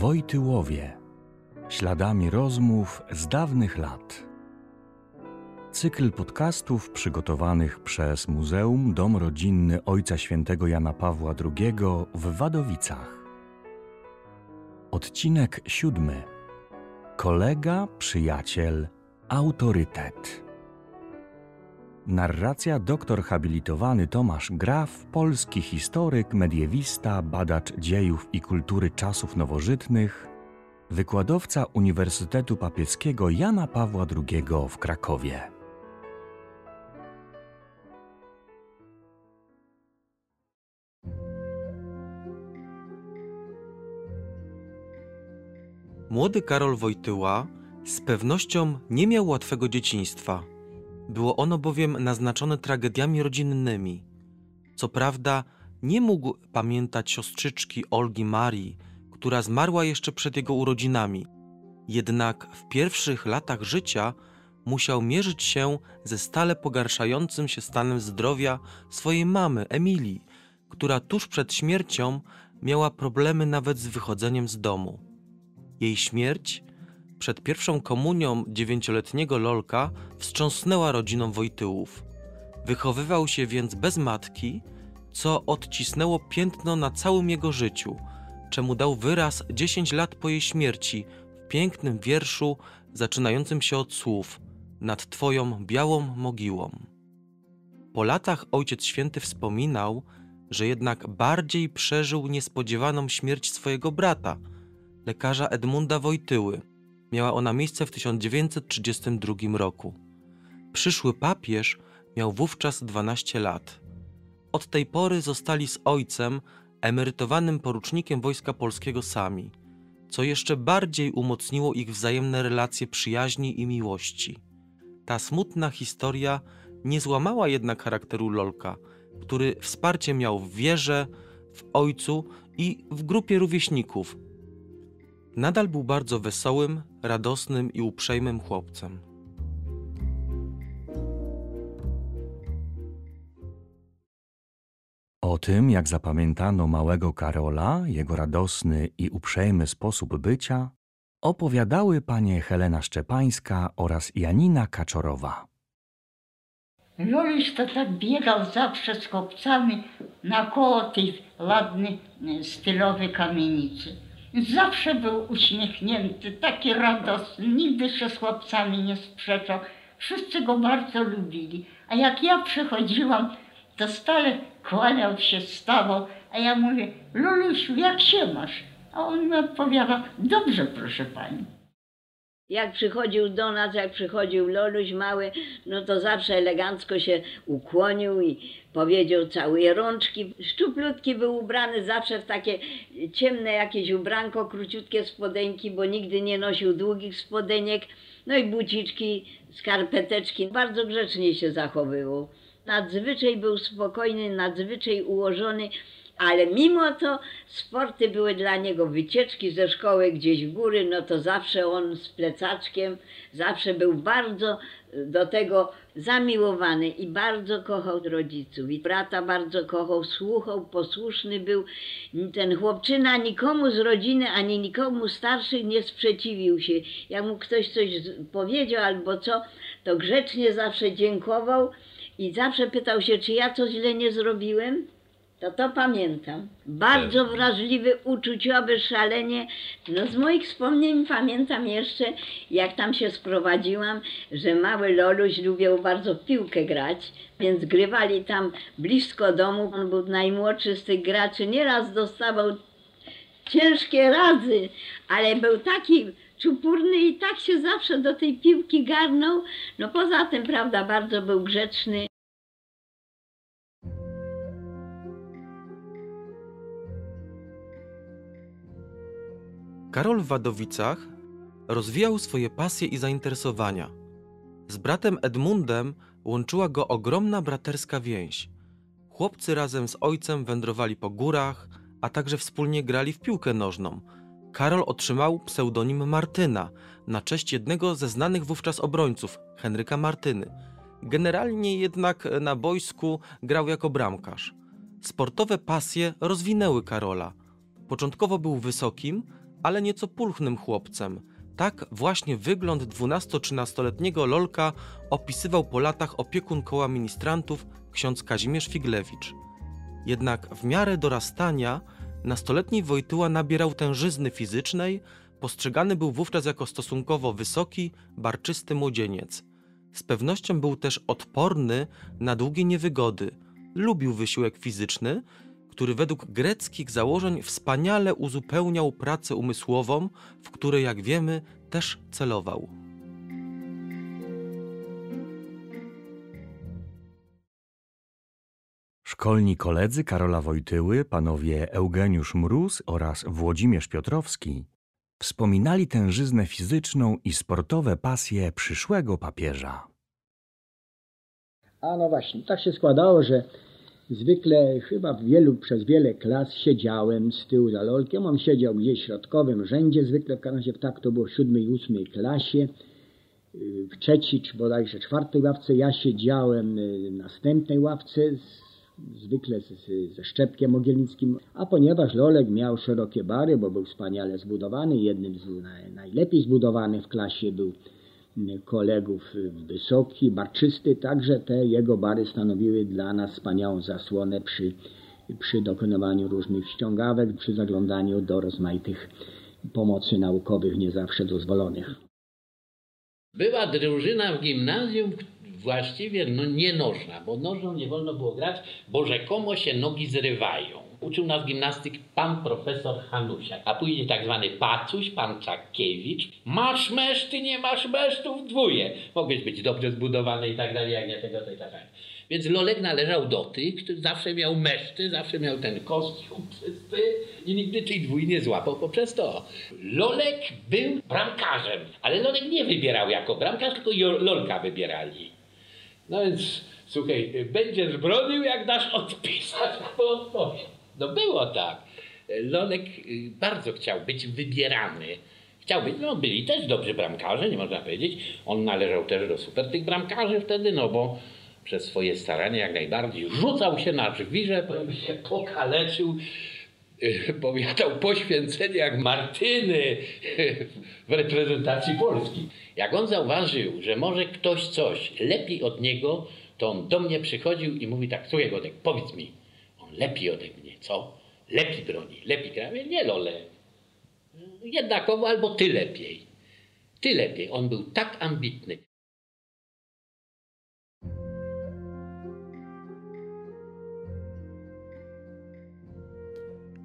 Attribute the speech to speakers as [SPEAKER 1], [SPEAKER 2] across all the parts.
[SPEAKER 1] Wojtyłowie. Śladami rozmów z dawnych lat. Cykl podcastów przygotowanych przez Muzeum Dom Rodzinny Ojca Świętego Jana Pawła II w Wadowicach. Odcinek siódmy. Kolega, przyjaciel, autorytet. Narracja doktor habilitowany Tomasz Graf, polski historyk, mediewista, badacz dziejów i kultury czasów nowożytnych, wykładowca Uniwersytetu Papieskiego Jana Pawła II w Krakowie.
[SPEAKER 2] Młody Karol Wojtyła z pewnością nie miał łatwego dzieciństwa. Było ono bowiem naznaczone tragediami rodzinnymi. Co prawda, nie mógł pamiętać siostrzyczki Olgi Marii, która zmarła jeszcze przed jego urodzinami. Jednak w pierwszych latach życia musiał mierzyć się ze stale pogarszającym się stanem zdrowia swojej mamy, Emilii, która tuż przed śmiercią miała problemy nawet z wychodzeniem z domu. Jej śmierć przed pierwszą komunią dziewięcioletniego Lolka wstrząsnęła rodziną Wojtyłów. Wychowywał się więc bez matki, co odcisnęło piętno na całym jego życiu, czemu dał wyraz dziesięć lat po jej śmierci w pięknym wierszu zaczynającym się od słów nad Twoją białą mogiłą. Po latach Ojciec Święty wspominał, że jednak bardziej przeżył niespodziewaną śmierć swojego brata, lekarza Edmunda Wojtyły, Miała ona miejsce w 1932 roku. Przyszły papież miał wówczas 12 lat. Od tej pory zostali z ojcem, emerytowanym porucznikiem Wojska Polskiego sami, co jeszcze bardziej umocniło ich wzajemne relacje przyjaźni i miłości. Ta smutna historia nie złamała jednak charakteru Lolka, który wsparcie miał w wierze, w ojcu i w grupie rówieśników, Nadal był bardzo wesołym, radosnym i uprzejmym chłopcem.
[SPEAKER 1] O tym, jak zapamiętano małego Karola, jego radosny i uprzejmy sposób bycia, opowiadały panie Helena Szczepańska oraz Janina Kaczorowa.
[SPEAKER 3] Tak biegał zawsze z chłopcami nakoło tej ładnej, stylowej kamienicy. Zawsze był uśmiechnięty, taki radosny, nigdy się z chłopcami nie sprzeczał. Wszyscy go bardzo lubili. A jak ja przychodziłam, to stale kłaniał się, stawał, a ja mówię, Lulusiu, jak się masz? A on mi odpowiada, dobrze proszę pani.
[SPEAKER 4] Jak przychodził do nas, jak przychodził Loluś mały, no to zawsze elegancko się ukłonił i powiedział całuje rączki. Szczuplutki był ubrany zawsze w takie ciemne jakieś ubranko, króciutkie spodenki, bo nigdy nie nosił długich spodeniek. No i buciczki, skarpeteczki. Bardzo grzecznie się zachowywał. Nadzwyczaj był spokojny, nadzwyczaj ułożony ale mimo to sporty były dla niego wycieczki ze szkoły gdzieś w góry, no to zawsze on z plecaczkiem, zawsze był bardzo do tego zamiłowany i bardzo kochał rodziców. I brata bardzo kochał, słuchał, posłuszny był. Ten chłopczyna nikomu z rodziny, ani nikomu starszych nie sprzeciwił się. Jak mu ktoś coś powiedział albo co, to grzecznie zawsze dziękował i zawsze pytał się, czy ja coś źle nie zrobiłem. To to pamiętam. Bardzo wrażliwy, uczuciowy, szalenie. No z moich wspomnień pamiętam jeszcze, jak tam się sprowadziłam, że mały Loluś lubił bardzo piłkę grać, więc grywali tam blisko domu. On był najmłodszy z tych graczy. Nieraz dostawał ciężkie razy, ale był taki czupurny i tak się zawsze do tej piłki garnął. No poza tym, prawda, bardzo był grzeczny.
[SPEAKER 2] Karol w Wadowicach rozwijał swoje pasje i zainteresowania. Z bratem Edmundem łączyła go ogromna braterska więź. Chłopcy razem z ojcem wędrowali po górach, a także wspólnie grali w piłkę nożną. Karol otrzymał pseudonim Martyna na cześć jednego ze znanych wówczas obrońców, Henryka Martyny. Generalnie jednak na boisku grał jako bramkarz. Sportowe pasje rozwinęły Karola. Początkowo był wysokim, ale nieco pulchnym chłopcem. Tak właśnie wygląd 12-13-letniego Lolka opisywał po latach opiekun koła ministrantów ksiądz Kazimierz Figlewicz. Jednak w miarę dorastania nastoletni Wojtyła nabierał tężyzny fizycznej, postrzegany był wówczas jako stosunkowo wysoki, barczysty młodzieniec. Z pewnością był też odporny na długie niewygody. Lubił wysiłek fizyczny, który według greckich założeń wspaniale uzupełniał pracę umysłową, w której, jak wiemy, też celował.
[SPEAKER 1] Szkolni koledzy Karola Wojtyły, panowie Eugeniusz Mróz oraz Włodzimierz Piotrowski, wspominali tężyznę fizyczną i sportowe pasje przyszłego papieża.
[SPEAKER 5] A no właśnie, tak się składało, że zwykle chyba w wielu, przez wiele klas siedziałem z tyłu za lolkiem. On siedział gdzieś w środkowym rzędzie, zwykle w razie tak to było w siódmej, ósmej klasie. W trzeciej czy bodajże czwartej ławce ja siedziałem w następnej ławce, zwykle ze Szczepkiem Mogielnickim, a ponieważ Lolek miał szerokie bary, bo był wspaniale zbudowany, jednym z najlepiej zbudowanych w klasie był kolegów wysoki, barczysty, także te jego bary stanowiły dla nas wspaniałą zasłonę przy, przy dokonywaniu różnych ściągawek, przy zaglądaniu do rozmaitych pomocy naukowych nie zawsze dozwolonych.
[SPEAKER 6] Była drużyna w gimnazjum właściwie no, nie nożna, bo nożną nie wolno było grać, bo rzekomo się nogi zrywają. Uczył nas gimnastyk pan profesor Hanusiak, a później tak zwany pacuś, pan Czakiewicz. Masz meszty, nie masz mesztów, dwóje. Mogłeś być dobrze zbudowany i tak dalej, jak nie tego, to i tak dalej. Więc Lolek należał do tych, który zawsze miał meszty, zawsze miał ten kostium czysty i nigdy tej dwój nie złapał poprzez to. Lolek był bramkarzem, ale Lolek nie wybierał jako bramkarz, tylko Lolka wybierali. No więc, słuchaj, będziesz bronił, jak dasz odpisać albo odpowiedź. No było tak. Lolek y, bardzo chciał być wybierany. Chciał być, no byli też dobrzy bramkarze, nie można powiedzieć. On należał też do super tych bramkarzy wtedy, no bo przez swoje starania jak najbardziej rzucał się na drzwi, żeby się pokaleczył, powiadał poświęcenie jak Martyny w reprezentacji Polski. Jak on zauważył, że może ktoś coś lepiej od niego, to on do mnie przychodził i mówi tak, słuchaj Godek, powiedz mi, on lepiej ode mnie, co? Lepiej broni, lepiej gra. Nie lole. Jednakowo albo ty lepiej. Ty lepiej. On był tak ambitny.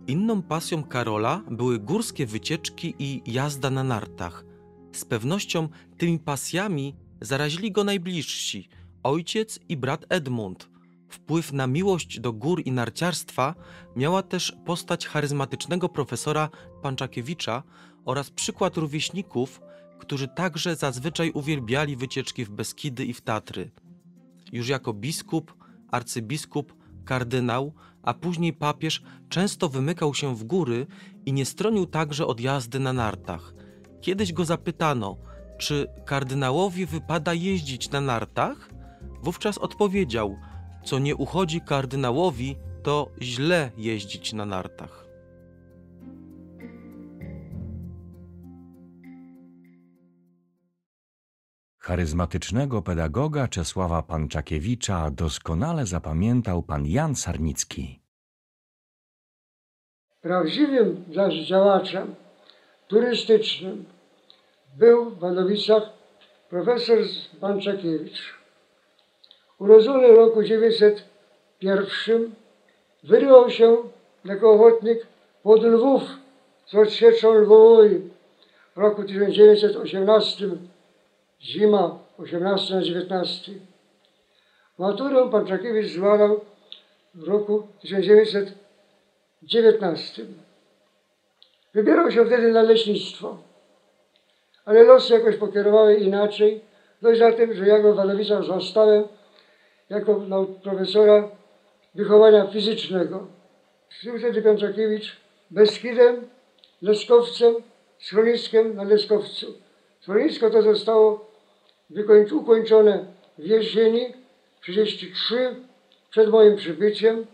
[SPEAKER 2] Inną pasją Karola były górskie wycieczki i jazda na nartach. Z pewnością tymi pasjami zarazili go najbliżsi ojciec i brat Edmund. Wpływ na miłość do gór i narciarstwa miała też postać charyzmatycznego profesora Panczakiewicza oraz przykład rówieśników, którzy także zazwyczaj uwielbiali wycieczki w Beskidy i w Tatry. Już jako biskup, arcybiskup, kardynał, a później papież często wymykał się w góry i nie stronił także od jazdy na nartach. Kiedyś go zapytano, czy kardynałowi wypada jeździć na nartach? Wówczas odpowiedział: Co nie uchodzi kardynałowi, to źle jeździć na nartach.
[SPEAKER 1] Charyzmatycznego pedagoga Czesława Panczakiewicza doskonale zapamiętał pan Jan Sarnicki.
[SPEAKER 7] Prawdziwym działaczem turystycznym był w Wadowicach profesor Panczakiewicz. Urodzony w roku 901 wyrywał się jako ochotnik pod Lwów z odsieczą lwowej w roku 1918 zima 18 na 19. Maturę pan Czakiewicz złamał w roku 1919. Wybierał się wtedy na leśnictwo, ale losy jakoś pokierowały inaczej. Dość na tym, że ja go w Walowicach zostałem jako profesora wychowania fizycznego. Był wtedy pan Czakiewicz Beskidem, Leskowcem, schroniskiem na Leskowcu. Schronisko to zostało ukończone w jesieni 33 przed moim przybyciem.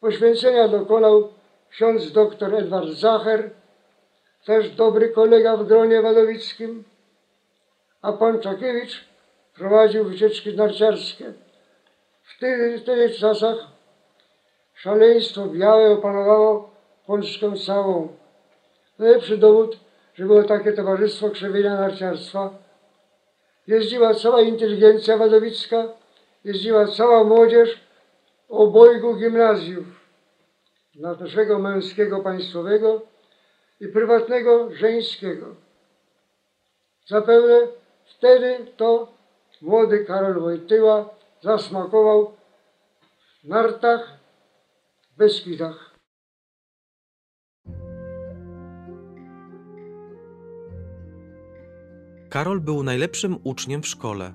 [SPEAKER 7] Poświęcenia dokonał ksiądz dr Edward Zacher, też dobry kolega w gronie wadowickim, a pan Czakiewicz prowadził wycieczki narciarskie. W tych, w tych czasach szaleństwo białe opanowało Polskę całą. Najlepszy dowód, że było takie towarzystwo krzewienia narciarstwa. Jeździła cała inteligencja wadowicka, jeździła cała młodzież obojgu gimnazjów naszego męskiego państwowego i prywatnego żeńskiego. Zapewne wtedy to młody Karol Wojtyła zasmakował w nartach, w Beskidach.
[SPEAKER 2] Karol był najlepszym uczniem w szkole.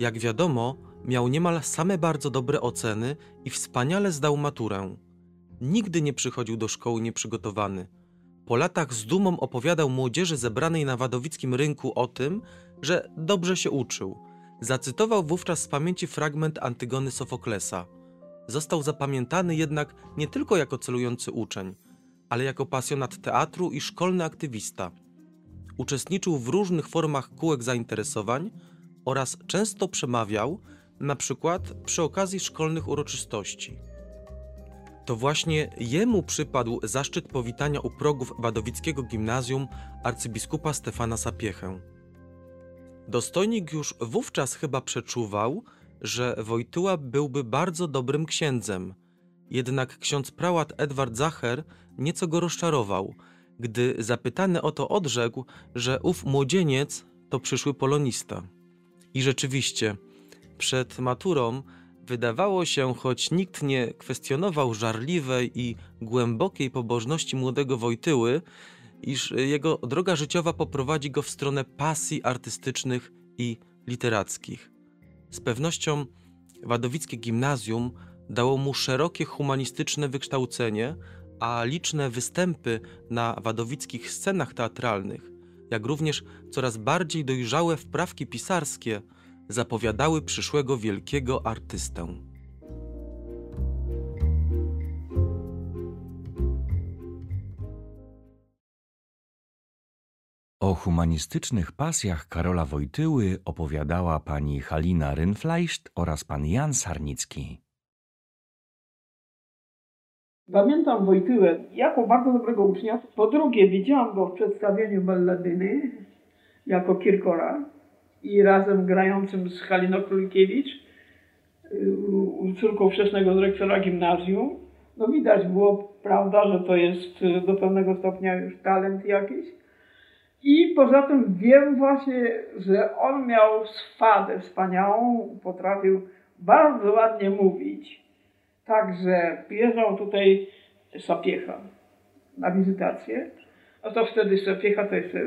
[SPEAKER 2] Jak wiadomo, miał niemal same bardzo dobre oceny i wspaniale zdał maturę. Nigdy nie przychodził do szkoły nieprzygotowany. Po latach z dumą opowiadał młodzieży zebranej na wadowickim rynku o tym, że dobrze się uczył. Zacytował wówczas z pamięci fragment Antygony Sofoklesa. Został zapamiętany jednak nie tylko jako celujący uczeń, ale jako pasjonat teatru i szkolny aktywista. Uczestniczył w różnych formach kółek zainteresowań oraz często przemawiał, na przykład przy okazji szkolnych uroczystości. To właśnie jemu przypadł zaszczyt powitania u progów Wadowickiego Gimnazjum arcybiskupa Stefana Sapiechę. Dostojnik już wówczas chyba przeczuwał, że Wojtyła byłby bardzo dobrym księdzem. Jednak ksiądz prałat Edward Zacher nieco go rozczarował, gdy zapytany o to odrzekł, że ów młodzieniec to przyszły polonista. I rzeczywiście, przed maturą wydawało się, choć nikt nie kwestionował żarliwej i głębokiej pobożności młodego Wojtyły, iż jego droga życiowa poprowadzi go w stronę pasji artystycznych i literackich. Z pewnością Wadowickie Gimnazjum dało mu szerokie humanistyczne wykształcenie, a liczne występy na wadowickich scenach teatralnych, jak również coraz bardziej dojrzałe wprawki pisarskie zapowiadały przyszłego wielkiego artystę.
[SPEAKER 1] O humanistycznych pasjach Karola Wojtyły opowiadała pani Halina Rynfleischt oraz pan Jan Sarnicki.
[SPEAKER 8] Pamiętam Wojtyłę jako bardzo dobrego ucznia. Po drugie, widziałam go w przedstawieniu balladyny jako Kirkora i razem grającym z Haliną Królikiewicz, y, córką wczesnego dyrektora gimnazjum. No widać było, prawda, że to jest y, do pewnego stopnia już talent jakiś. I poza tym wiem właśnie, że on miał swadę wspaniałą, potrafił bardzo ładnie mówić. Także przyjeżdżał tutaj Sapiecha na wizytację. A to wtedy Sapiecha to jeszcze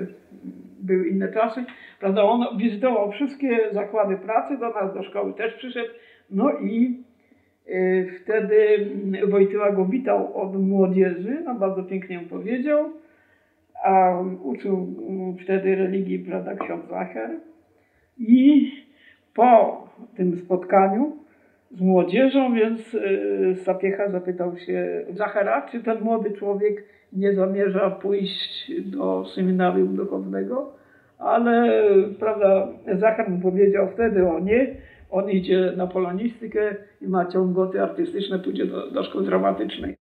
[SPEAKER 8] były inne czasy. Prawda, on wizytował wszystkie zakłady pracy, do nas do szkoły też przyszedł. No i y, wtedy Wojtyła go witał od młodzieży, no bardzo pięknie mu powiedział. A uczył wtedy religii, prawda, ksiądz Zacher. I po tym spotkaniu z młodzieżą, więc y, Sapiecha zapytał się Zachera, czy ten młody człowiek nie zamierza pójść do seminarium duchownego, ale prawda, Zachar mu powiedział wtedy o nie, on idzie na polonistykę i ma ciągoty artystyczne, pójdzie do, do szkoły dramatycznej.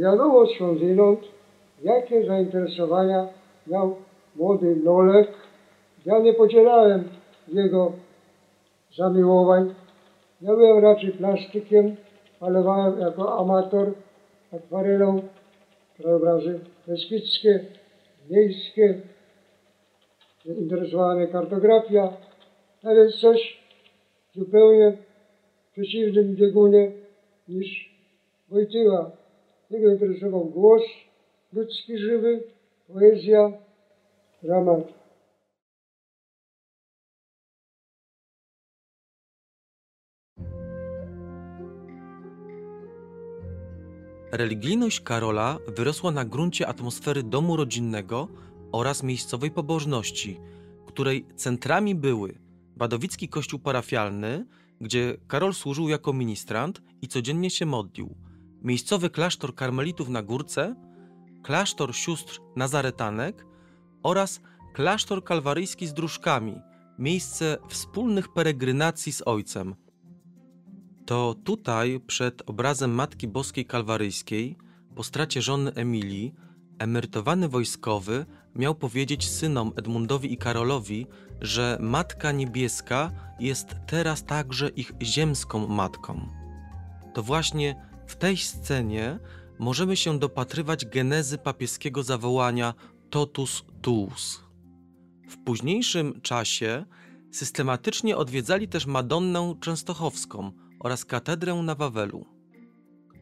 [SPEAKER 7] Wiadomo skądinąd, jakie zainteresowania miał młody Lolek. Ja nie podzielałem jego zamiłowań. Ja byłem raczej plastykiem, malowałem jako amator akwarelą krajobrazy beskidzkie, miejskie. Interesowała mnie kartografia, a więc coś zupełnie w przeciwnym biegunie niż Wojtyła. Jego interesował głos ludzki żywy, poezja, dramat.
[SPEAKER 2] Religijność Karola wyrosła na gruncie atmosfery domu rodzinnego oraz miejscowej pobożności, której centrami były Badowicki Kościół Parafialny, gdzie Karol służył jako ministrant i codziennie się modlił, miejscowy klasztor karmelitów na Górce, klasztor sióstr Nazaretanek oraz klasztor kalwaryjski z Dróżkami, miejsce wspólnych peregrynacji z ojcem. To tutaj, przed obrazem Matki Boskiej Kalwaryjskiej, po stracie żony Emilii, emerytowany wojskowy miał powiedzieć synom Edmundowi i Karolowi, że Matka Niebieska jest teraz także ich ziemską matką. To właśnie w tej scenie możemy się dopatrywać genezy papieskiego zawołania totus tuus. W późniejszym czasie systematycznie odwiedzali też Madonnę Częstochowską oraz katedrę na Wawelu.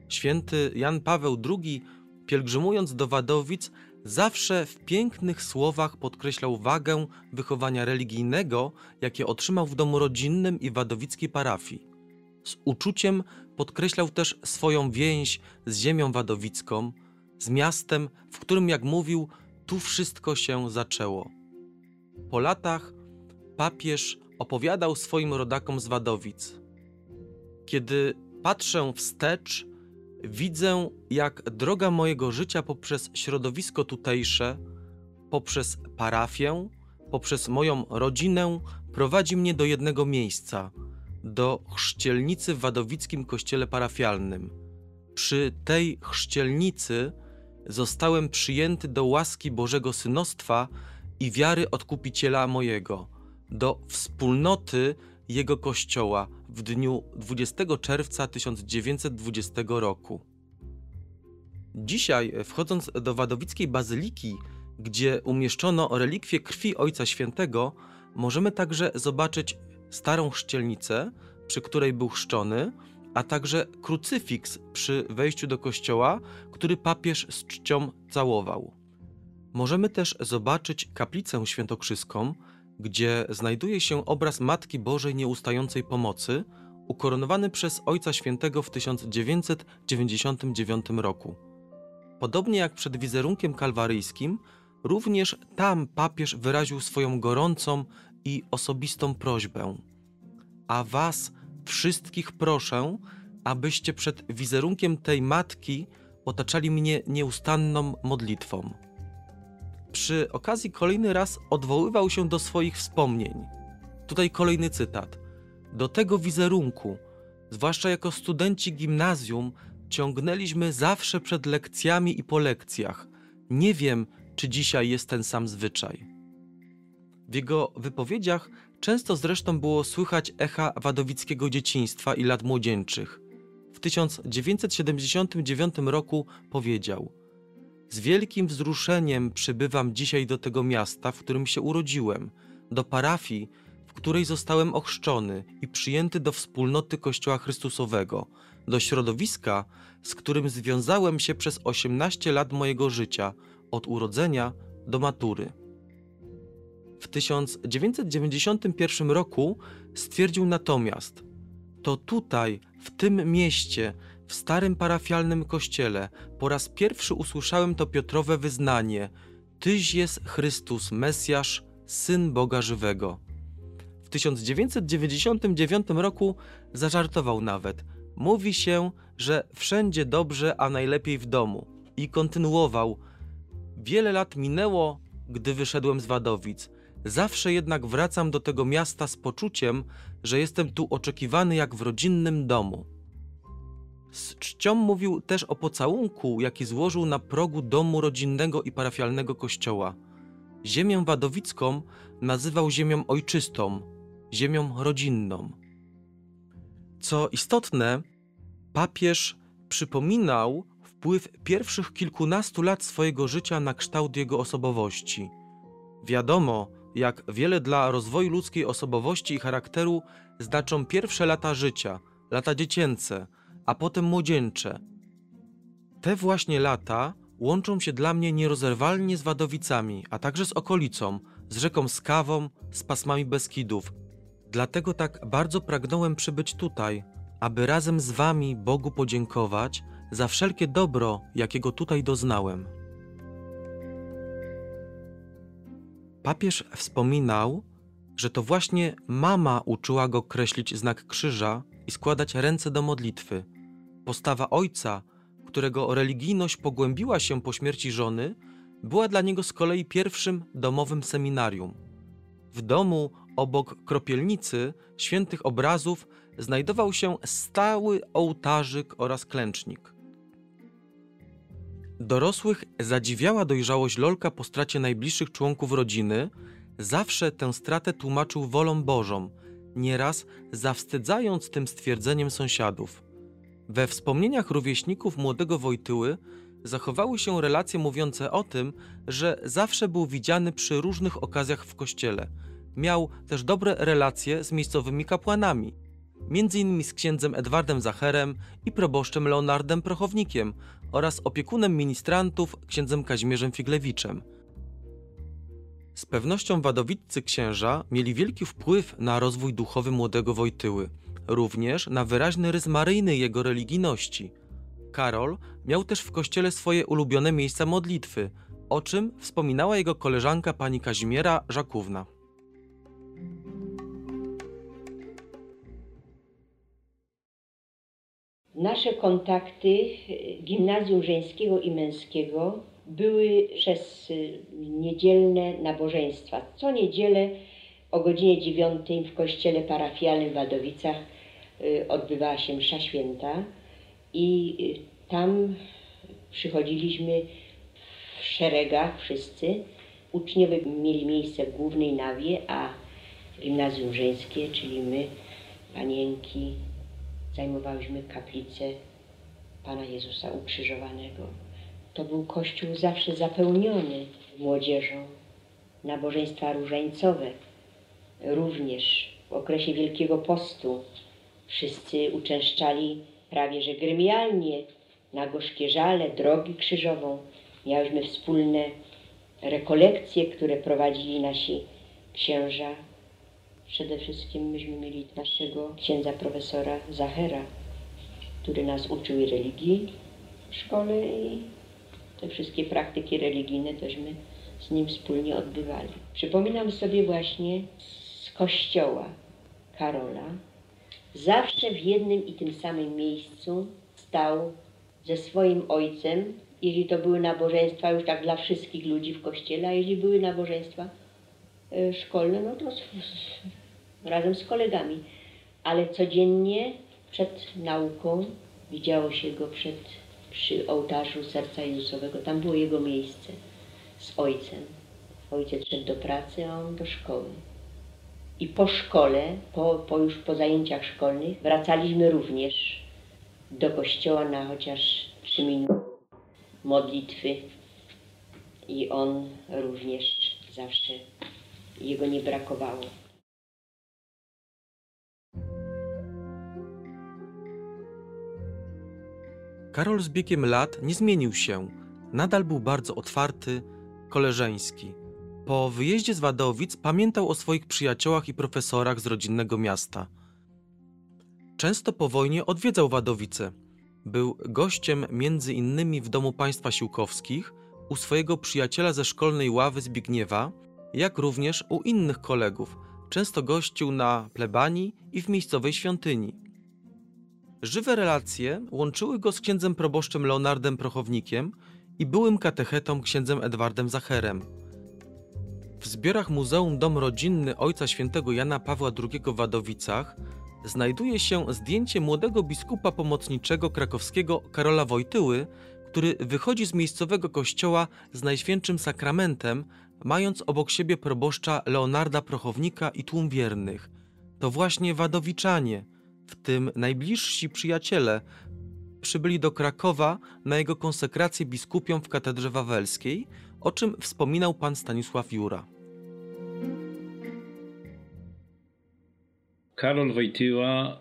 [SPEAKER 2] Święty Jan Paweł II, pielgrzymując do Wadowic, zawsze w pięknych słowach podkreślał wagę wychowania religijnego, jakie otrzymał w domu rodzinnym i wadowickiej parafii. Z uczuciem podkreślał też swoją więź z ziemią wadowicką, z miastem, w którym, jak mówił, tu wszystko się zaczęło. Po latach papież opowiadał swoim rodakom z Wadowic. Kiedy patrzę wstecz, widzę, jak droga mojego życia poprzez środowisko tutejsze, poprzez parafię, poprzez moją rodzinę prowadzi mnie do jednego miejsca do chrzcielnicy w Wadowickim Kościele Parafialnym. Przy tej chrzcielnicy zostałem przyjęty do łaski Bożego Synostwa i wiary Odkupiciela mojego, do wspólnoty Jego Kościoła w dniu 20 czerwca 1920 roku. Dzisiaj, wchodząc do Wadowickiej Bazyliki, gdzie umieszczono relikwie krwi Ojca Świętego, możemy także zobaczyć starą chrzcielnicę, przy której był chrzczony, a także krucyfiks przy wejściu do kościoła, który papież z czcią całował. Możemy też zobaczyć kaplicę świętokrzyską, gdzie znajduje się obraz Matki Bożej Nieustającej Pomocy, ukoronowany przez Ojca Świętego w 1999 roku. Podobnie jak przed wizerunkiem kalwaryjskim, również tam papież wyraził swoją gorącą i osobistą prośbę. A was wszystkich proszę, abyście przed wizerunkiem tej matki otaczali mnie nieustanną modlitwą. Przy okazji kolejny raz odwoływał się do swoich wspomnień. Tutaj kolejny cytat. Do tego wizerunku, zwłaszcza jako studenci gimnazjum, ciągnęliśmy zawsze przed lekcjami i po lekcjach. Nie wiem, czy dzisiaj jest ten sam zwyczaj. W jego wypowiedziach często zresztą było słychać echa wadowickiego dzieciństwa i lat młodzieńczych. W 1979 roku powiedział: Z wielkim wzruszeniem przybywam dzisiaj do tego miasta, w którym się urodziłem, do parafii, w której zostałem ochrzczony i przyjęty do wspólnoty Kościoła Chrystusowego, do środowiska, z którym związałem się przez 18 lat mojego życia, od urodzenia do matury. W 1991 roku stwierdził natomiast: To tutaj, w tym mieście, w starym parafialnym kościele, po raz pierwszy usłyszałem to Piotrowe wyznanie: Tyś jest Chrystus, Mesjasz, syn Boga żywego. W 1999 roku zażartował nawet: Mówi się, że wszędzie dobrze, a najlepiej w domu. I kontynuował: Wiele lat minęło, gdy wyszedłem z Wadowic. Zawsze jednak wracam do tego miasta z poczuciem, że jestem tu oczekiwany jak w rodzinnym domu. Z czcią mówił też o pocałunku, jaki złożył na progu domu rodzinnego i parafialnego kościoła. Ziemię wadowicką nazywał ziemią ojczystą, ziemią rodzinną. Co istotne, papież przypominał wpływ pierwszych kilkunastu lat swojego życia na kształt jego osobowości. Wiadomo, jak wiele dla rozwoju ludzkiej osobowości i charakteru znaczą pierwsze lata życia, lata dziecięce, a potem młodzieńcze. Te właśnie lata łączą się dla mnie nierozerwalnie z Wadowicami, a także z okolicą, z rzeką Skawą, z pasmami Beskidów. Dlatego tak bardzo pragnąłem przybyć tutaj, aby razem z wami Bogu podziękować za wszelkie dobro, jakiego tutaj doznałem. Papież wspominał, że to właśnie mama uczyła go kreślić znak krzyża i składać ręce do modlitwy. Postawa ojca, którego religijność pogłębiła się po śmierci żony, była dla niego z kolei pierwszym domowym seminarium. W domu obok kropielnicy świętych obrazów znajdował się stały ołtarzyk oraz klęcznik. Dorosłych zadziwiała dojrzałość Lolka po stracie najbliższych członków rodziny, zawsze tę stratę tłumaczył wolą Bożą, nieraz zawstydzając tym stwierdzeniem sąsiadów. We wspomnieniach rówieśników młodego Wojtyły zachowały się relacje mówiące o tym, że zawsze był widziany przy różnych okazjach w kościele. Miał też dobre relacje z miejscowymi kapłanami, innymi z księdzem Edwardem Zacherem i proboszczem Leonardem Prochownikiem oraz opiekunem ministrantów księdzem Kazimierzem Figlewiczem. Z pewnością wadowiccy księża mieli wielki wpływ na rozwój duchowy młodego Wojtyły, również na wyraźny rys maryjny jego religijności. Karol miał też w kościele swoje ulubione miejsca modlitwy, o czym wspominała jego koleżanka pani Kazimiera Żakówna.
[SPEAKER 9] Nasze kontakty gimnazjum żeńskiego i męskiego były przez niedzielne nabożeństwa. Co niedzielę o godzinie 9 w kościele parafialnym w Wadowicach odbywała się msza święta i tam przychodziliśmy w szeregach wszyscy. Uczniowie mieli miejsce w głównej nawie, a gimnazjum żeńskie, czyli my, panienki, zajmowałyśmy kaplicę Pana Jezusa Ukrzyżowanego. To był kościół zawsze zapełniony młodzieżą. Nabożeństwa różańcowe również w okresie Wielkiego Postu wszyscy uczęszczali prawie że gremialnie na gorzkie żale, drogi krzyżową. Miałyśmy wspólne rekolekcje, które prowadzili nasi księża Przede wszystkim myśmy mieli naszego księdza profesora Zachera, który nas uczył religii w szkole i te wszystkie praktyki religijne tośmy z nim wspólnie odbywali. Przypominam sobie właśnie z kościoła Karola, zawsze w jednym i tym samym miejscu stał ze swoim ojcem, jeśli to były nabożeństwa już tak dla wszystkich ludzi w kościele, a jeśli były nabożeństwa e, szkolne, no to razem z kolegami. Ale codziennie przed nauką widziało się go przed, przy ołtarzu Serca Jezusowego. Tam było jego miejsce z ojcem. Ojciec szedł do pracy, a on do szkoły. I po szkole, po, po już po zajęciach szkolnych, wracaliśmy również do kościoła na chociaż trzy minuty modlitwy. I on również zawsze, jego nie brakowało.
[SPEAKER 2] Karol z biegiem lat nie zmienił się. Nadal był bardzo otwarty, koleżeński. Po wyjeździe z Wadowic pamiętał o swoich przyjaciołach i profesorach z rodzinnego miasta. Często po wojnie odwiedzał Wadowice. Był gościem między innymi w domu państwa Siłkowskich, u swojego przyjaciela ze szkolnej ławy Zbigniewa, jak również u innych kolegów. Często gościł na plebanii i w miejscowej świątyni. Żywe relacje łączyły go z księdzem proboszczem Leonardem Prochownikiem i byłym katechetą księdzem Edwardem Zacherem. W zbiorach Muzeum Dom Rodzinny Ojca Świętego Jana Pawła II w Wadowicach znajduje się zdjęcie młodego biskupa pomocniczego krakowskiego Karola Wojtyły, który wychodzi z miejscowego kościoła z Najświętszym Sakramentem, mając obok siebie proboszcza Leonarda Prochownika i tłum wiernych. To właśnie Wadowiczanie – w tym najbliżsi przyjaciele, przybyli do Krakowa na jego konsekrację biskupią w katedrze wawelskiej, o czym wspominał pan Stanisław Jura.
[SPEAKER 10] Karol Wojtyła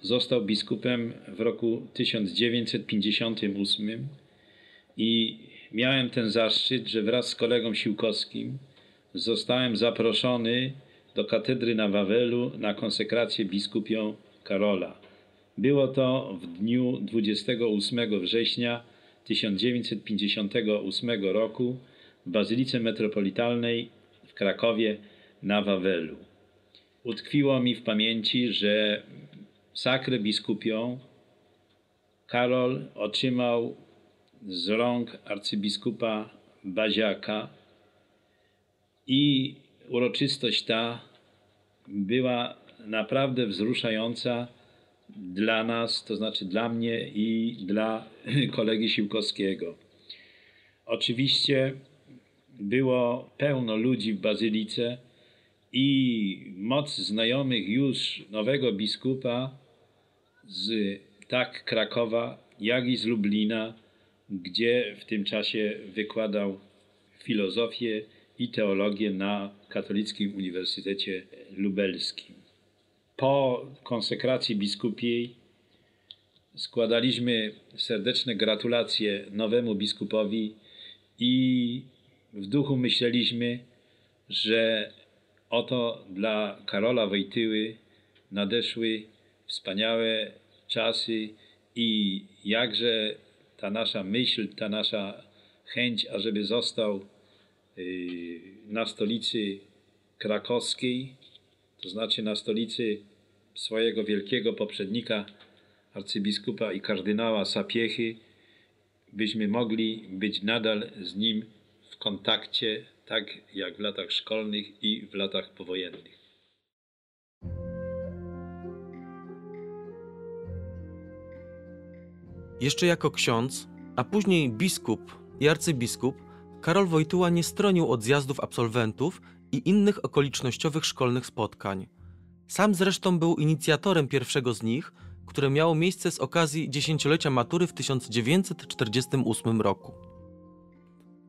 [SPEAKER 10] został biskupem w roku 1958 i miałem ten zaszczyt, że wraz z kolegą Siłkowskim zostałem zaproszony do katedry na Wawelu na konsekrację biskupią Karola. Było to w dniu 28 września 1958 roku w Bazylice Metropolitalnej w Krakowie na Wawelu. Utkwiło mi w pamięci, że sakrę biskupią Karol otrzymał z rąk arcybiskupa Baziaka i uroczystość ta była naprawdę wzruszająca dla nas, to znaczy dla mnie i dla kolegi Siłkowskiego. Oczywiście było pełno ludzi w bazylice i moc znajomych już nowego biskupa z tak Krakowa, jak i z Lublina, gdzie w tym czasie wykładał filozofię i teologię na Katolickim Uniwersytecie Lubelskim. Po konsekracji biskupiej składaliśmy serdeczne gratulacje nowemu biskupowi i w duchu myśleliśmy, że oto dla Karola Wojtyły nadeszły wspaniałe czasy i jakże ta nasza myśl, ta nasza chęć, ażeby został y, na stolicy krakowskiej, to znaczy na stolicy swojego wielkiego poprzednika, arcybiskupa i kardynała Sapiechy, byśmy mogli być nadal z nim w kontakcie, tak jak w latach szkolnych i w latach powojennych.
[SPEAKER 2] Jeszcze jako ksiądz, a później biskup i arcybiskup, Karol Wojtyła nie stronił od zjazdów absolwentów i innych okolicznościowych szkolnych spotkań. Sam zresztą był inicjatorem pierwszego z nich, które miało miejsce z okazji dziesięciolecia matury w 1948 roku.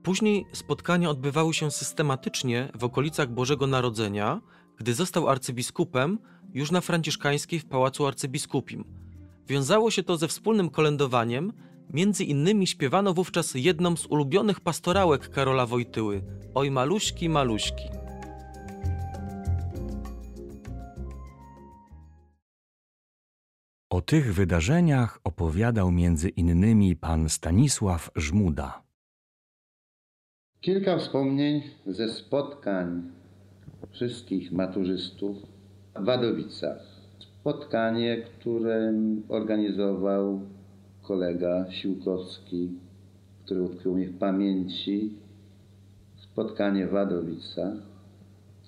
[SPEAKER 2] Później spotkania odbywały się systematycznie w okolicach Bożego Narodzenia, gdy został arcybiskupem już na Franciszkańskiej w Pałacu Arcybiskupim. Wiązało się to ze wspólnym kolędowaniem, między innymi śpiewano wówczas jedną z ulubionych pastorałek Karola Wojtyły Oj maluśki, maluśki.
[SPEAKER 1] O tych wydarzeniach opowiadał między innymi pan Stanisław Żmuda.
[SPEAKER 11] Kilka wspomnień ze spotkań wszystkich maturzystów w Wadowicach. Spotkanie, które organizował kolega Siłkowski, który utkwił mi w pamięci. Spotkanie w Wadowicach,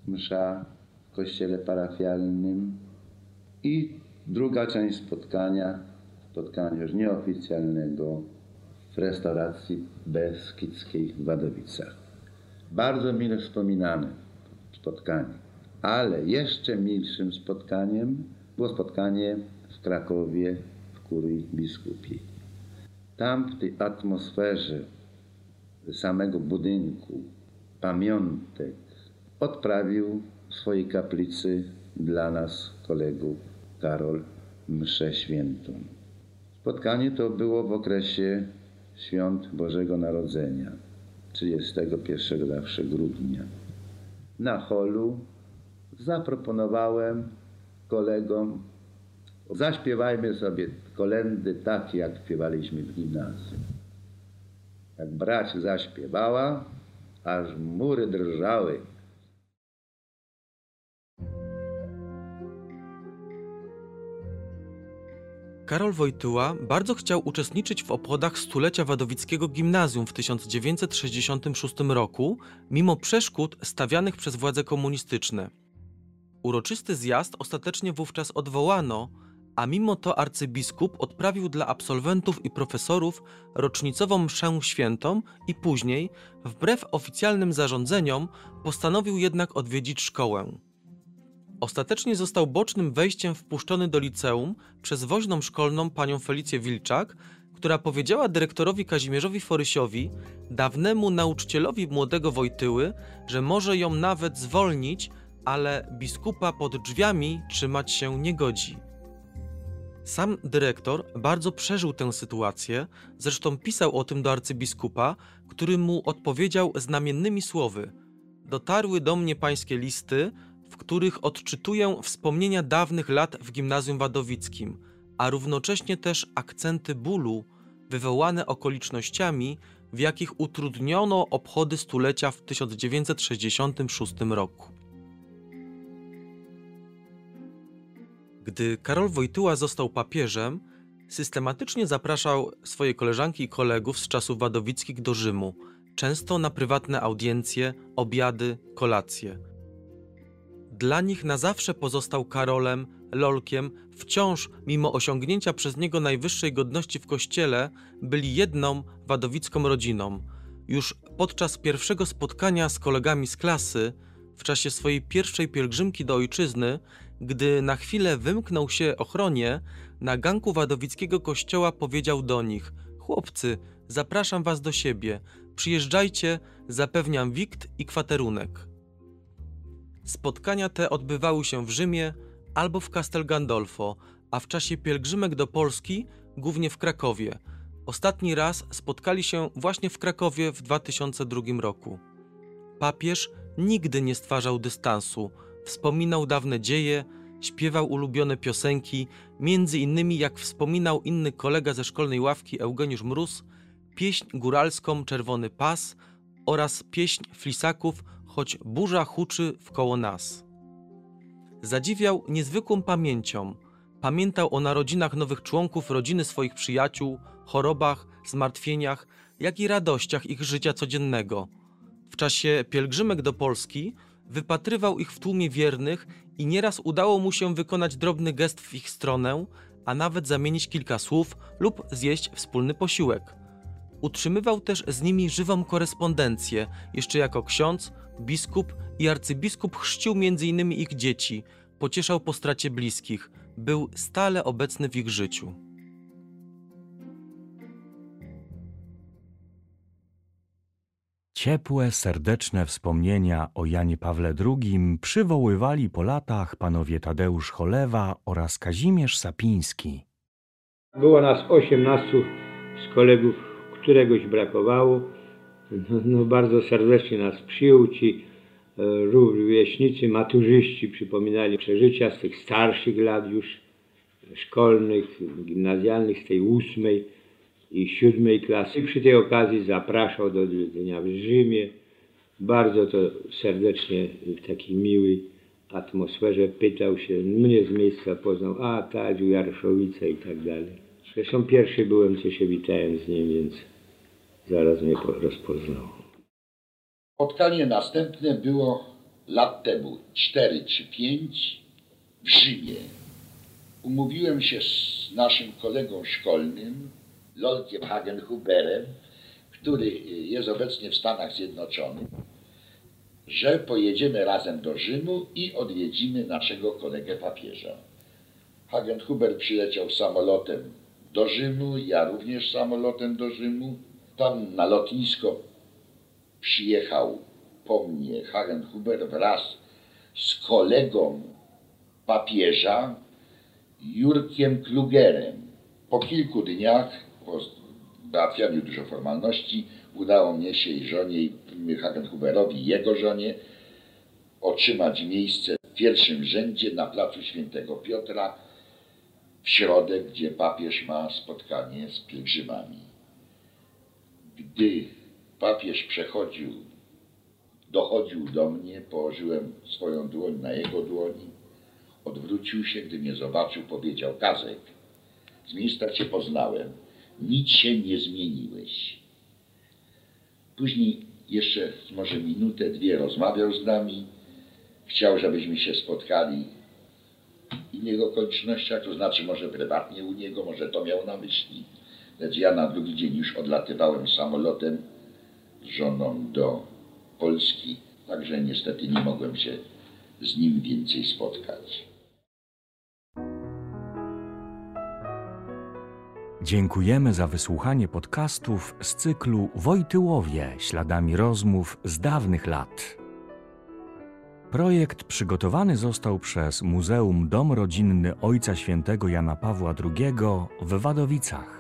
[SPEAKER 11] msza w kościele parafialnym i druga część spotkania, spotkania już nieoficjalnego w restauracji Beskidzkiej w Wadowicach. Bardzo mile wspominane spotkanie. Ale jeszcze milszym spotkaniem było spotkanie w Krakowie w kurii biskupiej. Tam w tej atmosferze samego budynku, pamiątek, odprawił w swojej kaplicy dla nas kolegów Karol mszę świętą. Spotkanie to było w okresie świąt Bożego Narodzenia, 31 zawsze grudnia. Na holu zaproponowałem kolegom, zaśpiewajmy sobie kolendy tak, jak śpiewaliśmy w gimnazjum. Jak brać zaśpiewała, aż mury drżały.
[SPEAKER 2] Karol Wojtyła bardzo chciał uczestniczyć w obchodach stulecia Wadowickiego Gimnazjum w 1966 roku, mimo przeszkód stawianych przez władze komunistyczne. Uroczysty zjazd ostatecznie wówczas odwołano, a mimo to arcybiskup odprawił dla absolwentów i profesorów rocznicową mszę świętą i później, wbrew oficjalnym zarządzeniom, postanowił jednak odwiedzić szkołę. Ostatecznie został bocznym wejściem wpuszczony do liceum przez woźną szkolną panią Felicję Wilczak, która powiedziała dyrektorowi Kazimierzowi Forysiowi, dawnemu nauczycielowi młodego Wojtyły, że może ją nawet zwolnić, ale biskupa pod drzwiami trzymać się nie godzi. Sam dyrektor bardzo przeżył tę sytuację, zresztą pisał o tym do arcybiskupa, który mu odpowiedział znamiennymi słowy: Dotarły do mnie pańskie listy, których odczytuję wspomnienia dawnych lat w gimnazjum wadowickim, a równocześnie też akcenty bólu wywołane okolicznościami, w jakich utrudniono obchody stulecia w 1966 roku. Gdy Karol Wojtyła został papieżem, Systematycznie zapraszał swoje koleżanki i kolegów z czasów wadowickich do Rzymu, często na prywatne audiencje, obiady, kolacje. Dla nich na zawsze pozostał Karolem, Lolkiem, wciąż, mimo osiągnięcia przez niego najwyższej godności w kościele, byli jedną wadowicką rodziną. Już podczas pierwszego spotkania z kolegami z klasy, w czasie swojej pierwszej pielgrzymki do ojczyzny, gdy na chwilę wymknął się ochronie, na ganku wadowickiego kościoła powiedział do nich: Chłopcy, zapraszam was do siebie, przyjeżdżajcie, zapewniam wikt i kwaterunek. Spotkania te odbywały się w Rzymie albo w Castel Gandolfo, a w czasie pielgrzymek do Polski głównie w Krakowie. Ostatni raz spotkali się właśnie w Krakowie w 2002 roku. Papież nigdy nie stwarzał dystansu, wspominał dawne dzieje, śpiewał ulubione piosenki, między innymi jak wspominał inny kolega ze szkolnej ławki Eugeniusz Mróz, pieśń góralską Czerwony Pas oraz pieśń Flisaków Choć burza huczy wkoło nas. Zadziwiał niezwykłą pamięcią. Pamiętał o narodzinach nowych członków rodziny swoich przyjaciół, chorobach, zmartwieniach, jak i radościach ich życia codziennego. W czasie pielgrzymek do Polski wypatrywał ich w tłumie wiernych i nieraz udało mu się wykonać drobny gest w ich stronę, a nawet zamienić kilka słów lub zjeść wspólny posiłek. Utrzymywał też z nimi żywą korespondencję, jeszcze jako ksiądz, biskup i arcybiskup chrzcił m.in. ich dzieci, pocieszał po stracie bliskich, był stale obecny w ich życiu.
[SPEAKER 1] Ciepłe, serdeczne wspomnienia o Janie Pawle II przywoływali po latach panowie Tadeusz Cholewa oraz Kazimierz Sapiński.
[SPEAKER 5] Było nas 18 z kolegów, któregoś brakowało. No, bardzo serdecznie nas przyjął ci e, rówieśnicy, maturzyści przypominali przeżycia z tych starszych lat już szkolnych, gimnazjalnych, z tej ósmej i siódmej klasy. Przy tej okazji zapraszał do odwiedzenia w Rzymie. Bardzo to serdecznie w takiej miłej atmosferze pytał się, mnie z miejsca poznał, a Tadziu, Jarszowice i tak dalej. Zresztą pierwszy byłem, co się witałem z nim, więc zaraz mnie rozpoznał.
[SPEAKER 12] Spotkanie następne było lat temu, 4 czy 5 w Rzymie. Umówiłem się z naszym kolegą szkolnym, Lolkiem Hagenhuberem, który jest obecnie w Stanach Zjednoczonych, że pojedziemy razem do Rzymu i odwiedzimy naszego kolegę papieża. Hagenhuber przyleciał samolotem do Rzymu, ja również samolotem do Rzymu. Tam na lotnisko przyjechał po mnie Hagenhuber wraz z kolegą papieża Jurkiem Klugerem. Po kilku dniach po załatwianiu dużo formalności udało mnie się i żonie, i Hagenhuberowi, jego żonie, otrzymać miejsce w pierwszym rzędzie na placu Świętego Piotra w środę, gdzie papież ma spotkanie z pielgrzymami. Gdy papież przechodził, dochodził do mnie, położyłem swoją dłoń na jego dłoni, odwrócił się, gdy mnie zobaczył, powiedział Kazek, z miejsca cię poznałem, nic się nie zmieniłeś. Później jeszcze może minutę, dwie rozmawiał z nami. Chciał, żebyśmy się spotkali w innych okolicznościach, to znaczy może prywatnie u niego, może to miał na myśli. Lecz ja na drugi dzień już odlatywałem samolotem z żoną do Polski, także niestety nie mogłem się z nim więcej spotkać.
[SPEAKER 1] Dziękujemy za wysłuchanie podcastów z cyklu Wojtyłowie śladami rozmów z dawnych lat. Projekt przygotowany został przez Muzeum Dom Rodzinny Ojca Świętego Jana Pawła II w Wadowicach.